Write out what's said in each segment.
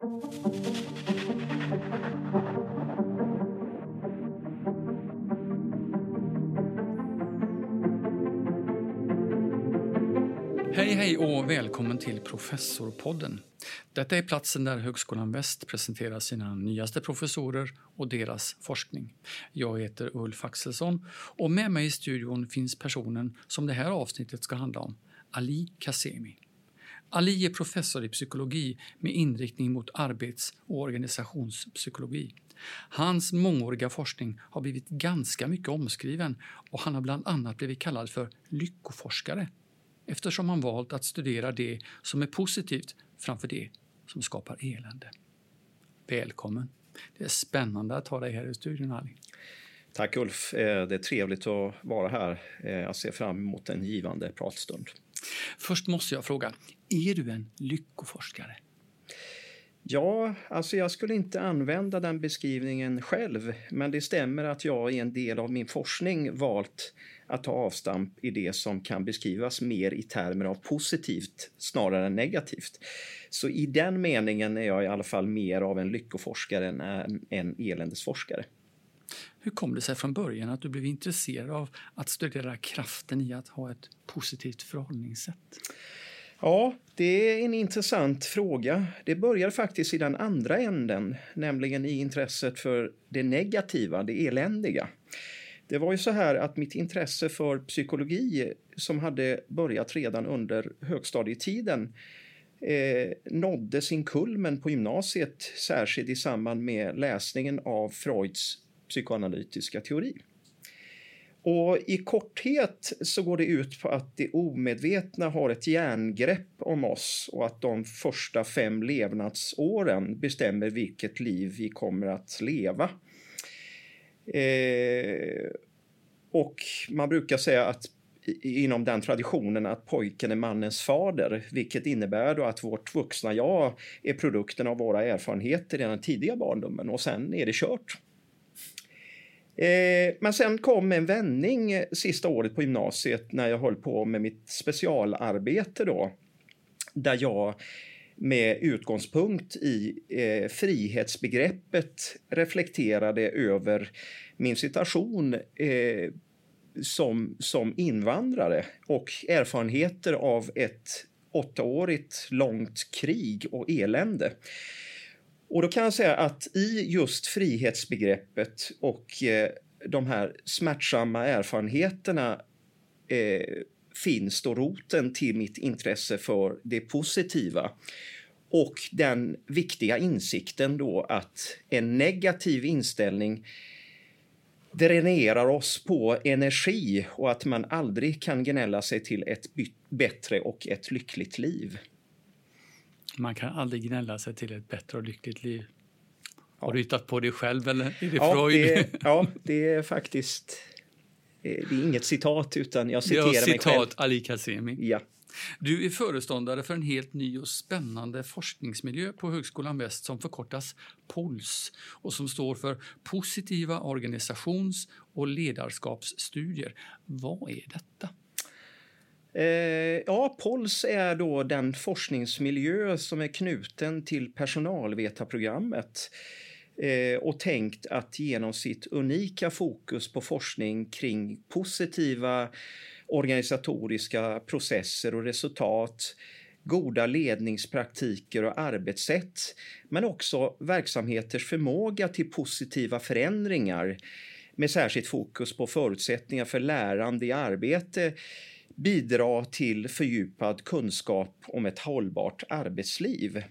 Hej hej och välkommen till Professorpodden. Detta är platsen där Högskolan Väst presenterar sina nyaste professorer och deras forskning. Jag heter Ulf Axelsson och med mig i studion finns personen som det här avsnittet ska handla om, Ali Kazemi. Ali är professor i psykologi med inriktning mot arbets och organisationspsykologi. Hans mångåriga forskning har blivit ganska mycket omskriven och han har bland annat blivit kallad för lyckoforskare eftersom han valt att studera det som är positivt framför det som skapar elände. Välkommen! Det är spännande att ha dig här i studion, Ali. Tack Ulf, eh, det är trevligt att vara här. Eh, jag ser fram emot en givande pratstund. Först måste jag fråga, är du en lyckoforskare? Ja, alltså jag skulle inte använda den beskrivningen själv, men det stämmer att jag i en del av min forskning valt att ta avstamp i det som kan beskrivas mer i termer av positivt snarare än negativt. Så i den meningen är jag i alla fall mer av en lyckoforskare än en eländesforskare. Hur kom det sig från början att du blev intresserad av att studera kraften i att ha ett positivt förhållningssätt? Ja, det är en intressant fråga. Det börjar faktiskt i den andra änden, nämligen i intresset för det negativa, det eländiga. Det var ju så här att mitt intresse för psykologi som hade börjat redan under högstadietiden eh, nådde sin kulmen på gymnasiet, särskilt i samband med läsningen av Freuds psykoanalytiska teori. Och I korthet så går det ut på att det omedvetna har ett järngrepp om oss och att de första fem levnadsåren bestämmer vilket liv vi kommer att leva. Eh, och man brukar säga att inom den traditionen att pojken är mannens fader, vilket innebär då att vårt vuxna jag är produkten av våra erfarenheter i den tidiga barndomen och sen är det kört. Eh, men sen kom en vändning eh, sista året på gymnasiet när jag höll på med mitt specialarbete då, där jag med utgångspunkt i eh, frihetsbegreppet reflekterade över min situation eh, som, som invandrare och erfarenheter av ett åttaårigt långt krig och elände. Och då kan jag säga att i just frihetsbegreppet och eh, de här smärtsamma erfarenheterna eh, finns då roten till mitt intresse för det positiva. Och den viktiga insikten då att en negativ inställning dränerar oss på energi och att man aldrig kan gnälla sig till ett bättre och ett lyckligt liv. Man kan aldrig gnälla sig till ett bättre och lyckligt liv. Har du hittat på det själv eller är det ja, Freud? Det, ja, det är faktiskt... Det är inget citat utan jag citerar citat, mig själv. Ali Kazemi. Ja. Du är föreståndare för en helt ny och spännande forskningsmiljö på Högskolan Väst som förkortas POLS och som står för Positiva organisations och ledarskapsstudier. Vad är detta? Eh, ja, POLS är då den forskningsmiljö som är knuten till personalvetarprogrammet eh, och tänkt att genom sitt unika fokus på forskning kring positiva organisatoriska processer och resultat, goda ledningspraktiker och arbetssätt, men också verksamheters förmåga till positiva förändringar med särskilt fokus på förutsättningar för lärande i arbete bidra till fördjupad kunskap om ett hållbart arbetsliv.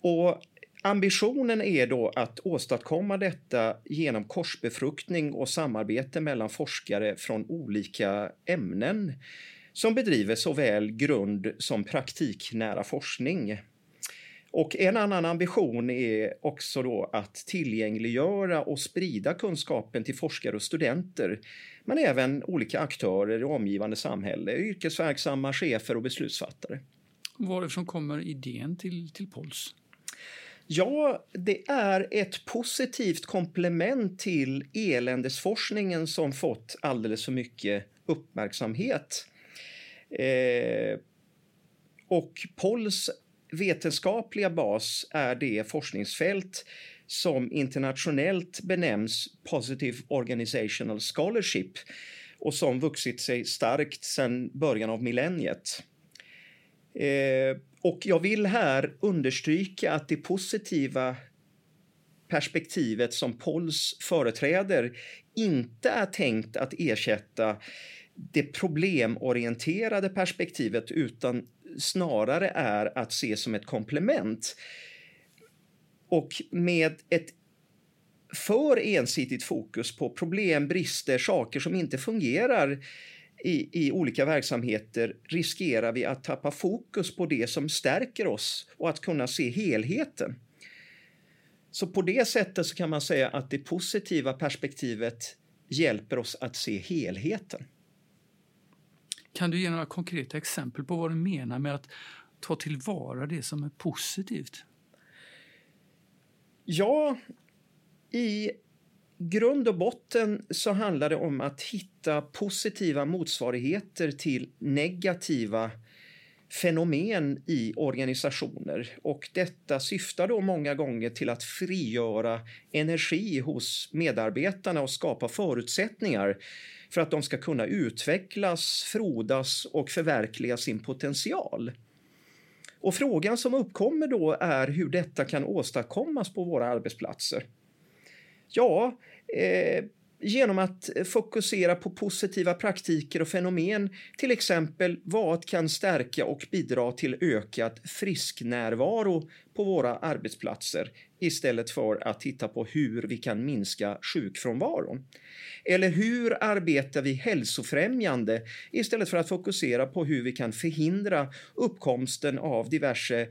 Och Ambitionen är då att åstadkomma detta genom korsbefruktning och samarbete mellan forskare från olika ämnen som bedriver såväl grund som praktiknära forskning. Och en annan ambition är också då att tillgängliggöra och sprida kunskapen till forskare och studenter, men även olika aktörer i omgivande samhälle, yrkesverksamma, chefer och beslutsfattare. Varifrån kommer idén till, till POLS? Ja, det är ett positivt komplement till eländesforskningen som fått alldeles för mycket uppmärksamhet. Eh, och POLS vetenskapliga bas är det forskningsfält som internationellt benämns Positive Organizational Scholarship och som vuxit sig starkt sedan början av millenniet. Eh, och jag vill här understryka att det positiva perspektivet som Pols företräder inte är tänkt att ersätta det problemorienterade perspektivet utan snarare är att se som ett komplement. Och med ett för ensidigt fokus på problem, brister, saker som inte fungerar i, i olika verksamheter riskerar vi att tappa fokus på det som stärker oss och att kunna se helheten. Så på det sättet så kan man säga att det positiva perspektivet hjälper oss att se helheten. Kan du ge några konkreta exempel på vad du menar med att ta tillvara det som är positivt? Ja, i grund och botten så handlar det om att hitta positiva motsvarigheter till negativa fenomen i organisationer och detta syftar då många gånger till att frigöra energi hos medarbetarna och skapa förutsättningar för att de ska kunna utvecklas, frodas och förverkliga sin potential. Och frågan som uppkommer då är hur detta kan åstadkommas på våra arbetsplatser. Ja, eh, genom att fokusera på positiva praktiker och fenomen, till exempel vad kan stärka och bidra till ökad frisknärvaro på våra arbetsplatser istället för att titta på hur vi kan minska sjukfrånvaron. Eller hur arbetar vi hälsofrämjande istället för att fokusera på hur vi kan förhindra uppkomsten av diverse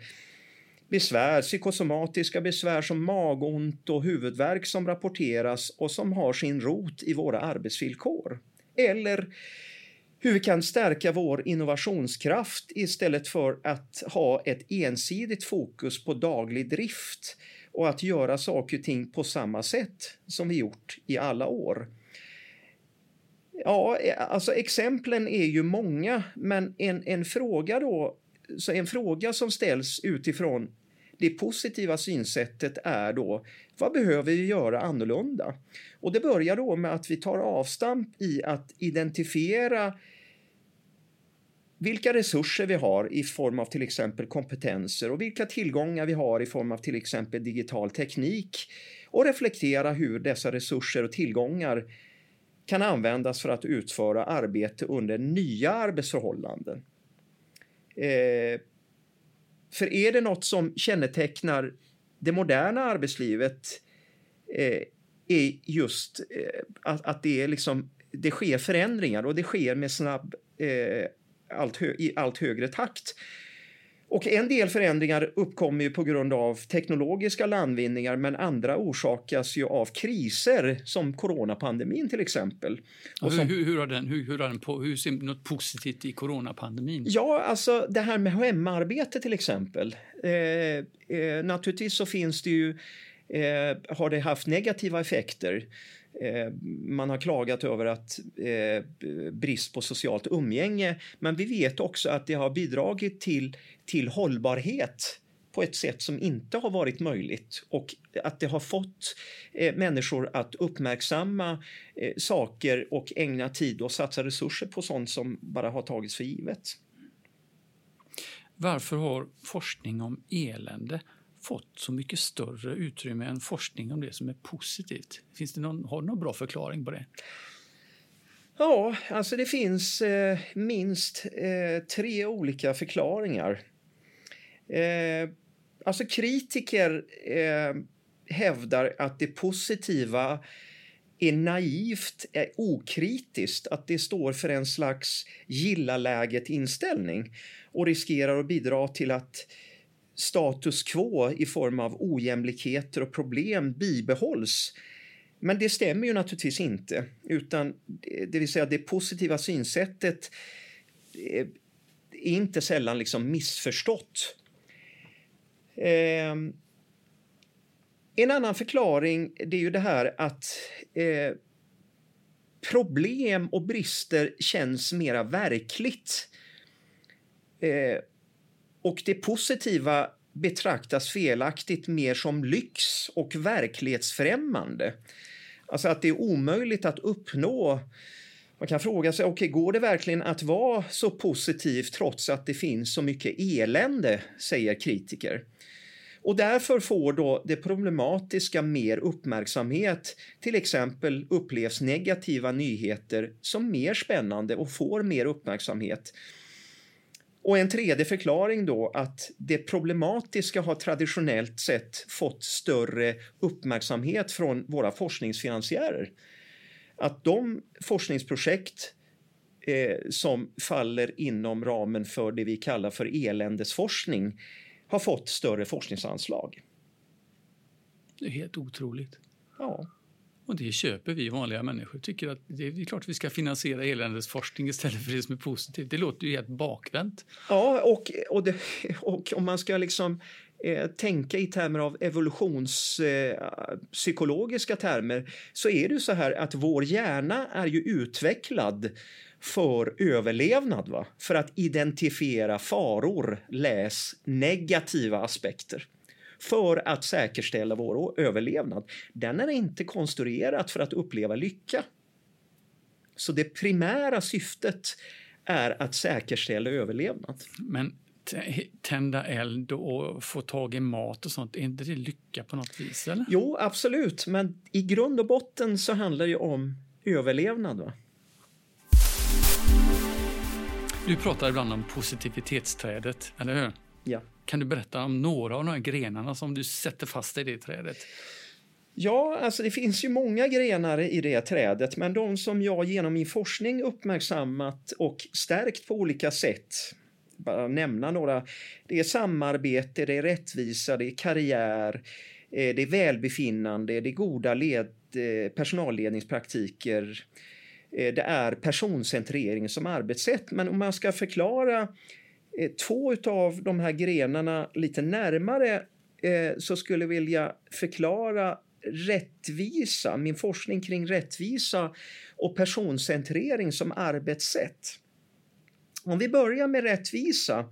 besvär, psykosomatiska besvär som magont och huvudvärk som rapporteras och som har sin rot i våra arbetsvillkor. Eller hur vi kan stärka vår innovationskraft istället för att ha ett ensidigt fokus på daglig drift och att göra saker och ting på samma sätt som vi gjort i alla år. Ja, e, alltså exemplen är ju många, men en, en fråga då så en fråga som ställs utifrån det positiva synsättet är då vad behöver vi göra annorlunda? Och det börjar då med att vi tar avstamp i att identifiera vilka resurser vi har i form av till exempel kompetenser och vilka tillgångar vi har i form av till exempel digital teknik och reflektera hur dessa resurser och tillgångar kan användas för att utföra arbete under nya arbetsförhållanden. Eh, för är det något som kännetecknar det moderna arbetslivet eh, är just eh, att, att, det, är liksom, det sker förändringar och det sker med snabb, eh, allt hö, i allt högre takt. Och en del förändringar uppkommer ju på grund av teknologiska landvinningar men andra orsakas ju av kriser som coronapandemin till exempel. Och som, hur, hur, har den, hur, hur, har den på, hur ser något positivt i coronapandemin? Ja, alltså det här med hemarbete till exempel. Eh, eh, naturligtvis så finns det ju, eh, har det haft negativa effekter. Eh, man har klagat över att eh, brist på socialt umgänge men vi vet också att det har bidragit till, till hållbarhet på ett sätt som inte har varit möjligt och att det har fått eh, människor att uppmärksamma eh, saker och ägna tid och satsa resurser på sånt som bara har tagits för givet. Varför har forskning om elände fått så mycket större utrymme än forskning om det som är positivt? Finns det någon, har du någon bra förklaring på det? Ja, alltså det finns eh, minst eh, tre olika förklaringar. Eh, alltså kritiker eh, hävdar att det positiva är naivt, är okritiskt, att det står för en slags gilla-läget-inställning och riskerar att bidra till att status quo i form av ojämlikheter och problem bibehålls. Men det stämmer ju naturligtvis inte, utan det vill säga det positiva synsättet eh, är inte sällan liksom missförstått. Eh, en annan förklaring det är ju det här att eh, problem och brister känns mera verkligt. Eh, och det positiva betraktas felaktigt mer som lyx och verklighetsfrämmande. Alltså att det är omöjligt att uppnå man kan fråga sig, okay, går det verkligen att vara så positiv trots att det finns så mycket elände, säger kritiker. Och därför får då det problematiska mer uppmärksamhet. Till exempel upplevs negativa nyheter som mer spännande och får mer uppmärksamhet. Och en tredje förklaring då att det problematiska har traditionellt sett fått större uppmärksamhet från våra forskningsfinansiärer. Att de forskningsprojekt eh, som faller inom ramen för det vi kallar för eländesforskning har fått större forskningsanslag. Det är helt otroligt. Ja. Och det köper vi vanliga människor. Tycker att det är klart att vi ska finansiera eländesforskning istället för det som är positivt. Det låter ju helt bakvänt. Ja, och, och, det, och om man ska liksom eh, tänka i termer av evolutionspsykologiska eh, termer så är det ju så här att vår hjärna är ju utvecklad för överlevnad, va? för att identifiera faror, läs negativa aspekter för att säkerställa vår överlevnad. Den är inte konstruerad för att uppleva lycka. Så det primära syftet är att säkerställa överlevnad. Men tända eld och få tag i mat och sånt, är inte det lycka på något vis? Eller? Jo, absolut, men i grund och botten så handlar det om överlevnad. Va? Du pratar ibland om positivitetsträdet, eller hur? Ja. Kan du berätta om några av de här grenarna som du sätter fast i det trädet? Ja, alltså det finns ju många grenar i det trädet, men de som jag genom min forskning uppmärksammat och stärkt på olika sätt, bara nämna några, det är samarbete, det är rättvisa, det är karriär, eh, det är välbefinnande, det är goda led, eh, personalledningspraktiker, eh, det är personcentrering som arbetssätt. Men om man ska förklara Eh, två av de här grenarna lite närmare eh, så skulle jag vilja förklara rättvisa, min forskning kring rättvisa och personcentrering som arbetssätt. Om vi börjar med rättvisa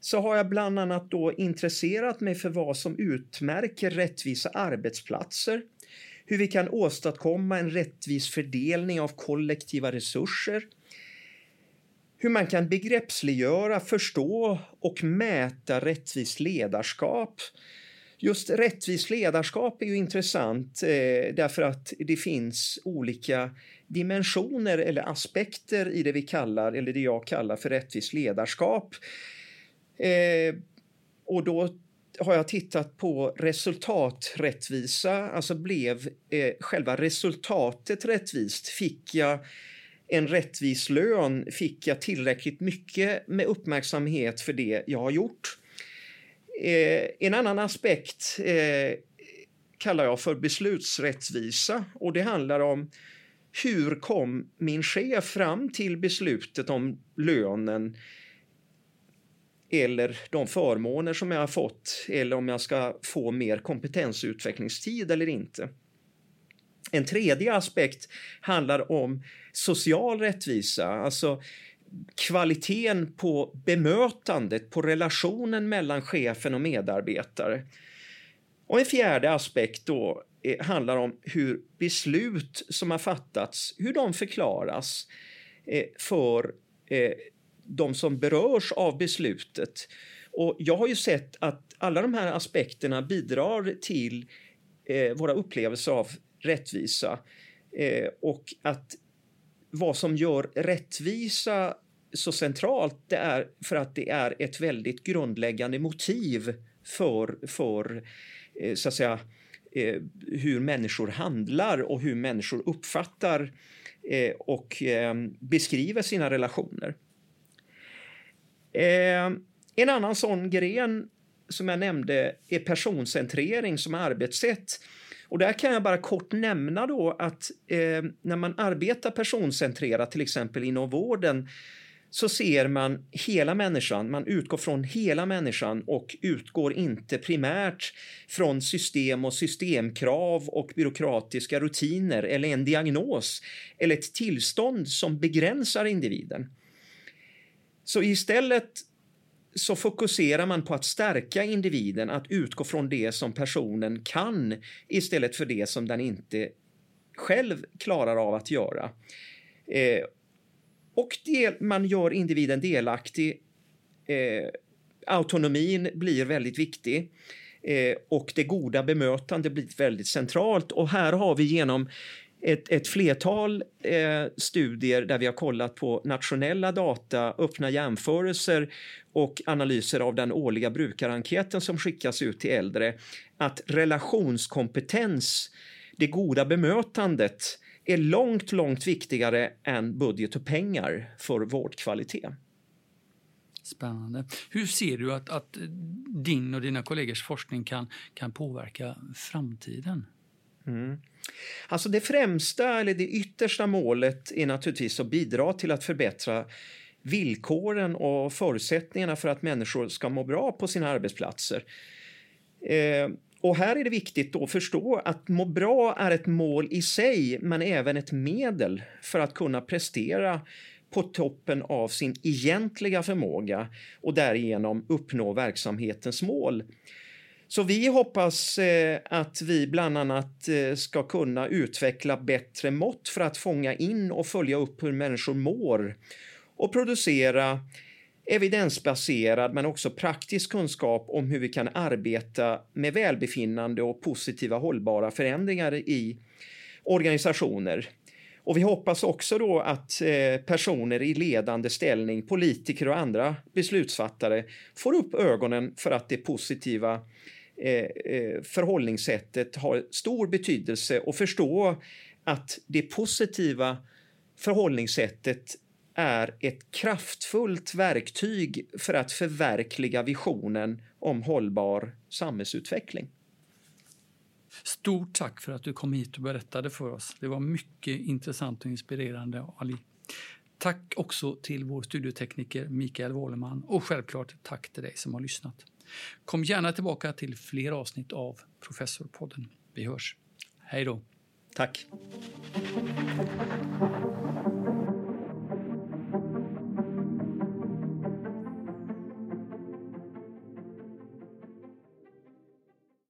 så har jag bland annat då intresserat mig för vad som utmärker rättvisa arbetsplatser, hur vi kan åstadkomma en rättvis fördelning av kollektiva resurser, hur man kan begreppsliggöra, förstå och mäta rättvist ledarskap. Just rättvist ledarskap är ju intressant eh, därför att det finns olika dimensioner eller aspekter i det vi kallar, eller det jag kallar för rättvist ledarskap. Eh, och då har jag tittat på resultaträttvisa, alltså blev eh, själva resultatet rättvist? Fick jag en rättvis lön fick jag tillräckligt mycket med uppmärksamhet för det jag har gjort. Eh, en annan aspekt eh, kallar jag för beslutsrättvisa och det handlar om hur kom min chef fram till beslutet om lönen eller de förmåner som jag har fått eller om jag ska få mer kompetensutvecklingstid eller inte. En tredje aspekt handlar om social rättvisa, alltså kvaliteten på bemötandet, på relationen mellan chefen och medarbetare. Och en fjärde aspekt då eh, handlar om hur beslut som har fattats, hur de förklaras eh, för eh, de som berörs av beslutet. Och jag har ju sett att alla de här aspekterna bidrar till eh, våra upplevelser av rättvisa eh, och att vad som gör rättvisa så centralt det är för att det är ett väldigt grundläggande motiv för, för eh, så att säga, eh, hur människor handlar och hur människor uppfattar eh, och beskriver sina relationer. En annan sån gren som jag nämnde är personcentrering som arbetssätt. Och där kan jag bara kort nämna då att eh, när man arbetar personcentrerat, till exempel inom vården, så ser man hela människan, man utgår från hela människan och utgår inte primärt från system och systemkrav och byråkratiska rutiner eller en diagnos eller ett tillstånd som begränsar individen. Så istället så fokuserar man på att stärka individen, att utgå från det som personen kan istället för det som den inte själv klarar av att göra. Eh, och det, man gör individen delaktig. Eh, autonomin blir väldigt viktig eh, och det goda bemötandet blir väldigt centralt. Och här har vi genom ett, ett flertal eh, studier där vi har kollat på nationella data, öppna jämförelser och analyser av den årliga brukarenkäten som skickas ut till äldre, att relationskompetens, det goda bemötandet, är långt, långt viktigare än budget och pengar för vårdkvalitet. Spännande. Hur ser du att, att din och dina kollegors forskning kan, kan påverka framtiden? Mm. Alltså det främsta eller det yttersta målet är naturligtvis att bidra till att förbättra villkoren och förutsättningarna för att människor ska må bra på sina arbetsplatser. Eh, och här är det viktigt att förstå att må bra är ett mål i sig, men även ett medel för att kunna prestera på toppen av sin egentliga förmåga och därigenom uppnå verksamhetens mål. Så vi hoppas eh, att vi bland annat eh, ska kunna utveckla bättre mått för att fånga in och följa upp hur människor mår och producera evidensbaserad men också praktisk kunskap om hur vi kan arbeta med välbefinnande och positiva hållbara förändringar i organisationer. Och vi hoppas också då att eh, personer i ledande ställning, politiker och andra beslutsfattare får upp ögonen för att det positiva Eh, eh, förhållningssättet har stor betydelse och förstå att det positiva förhållningssättet är ett kraftfullt verktyg för att förverkliga visionen om hållbar samhällsutveckling. Stort tack för att du kom hit och berättade för oss. Det var mycket intressant och inspirerande, Ali. Tack också till vår studiotekniker Mikael Wåleman och självklart tack till dig som har lyssnat. Kom gärna tillbaka till fler avsnitt av Professorpodden. Vi hörs. Hej då. Tack.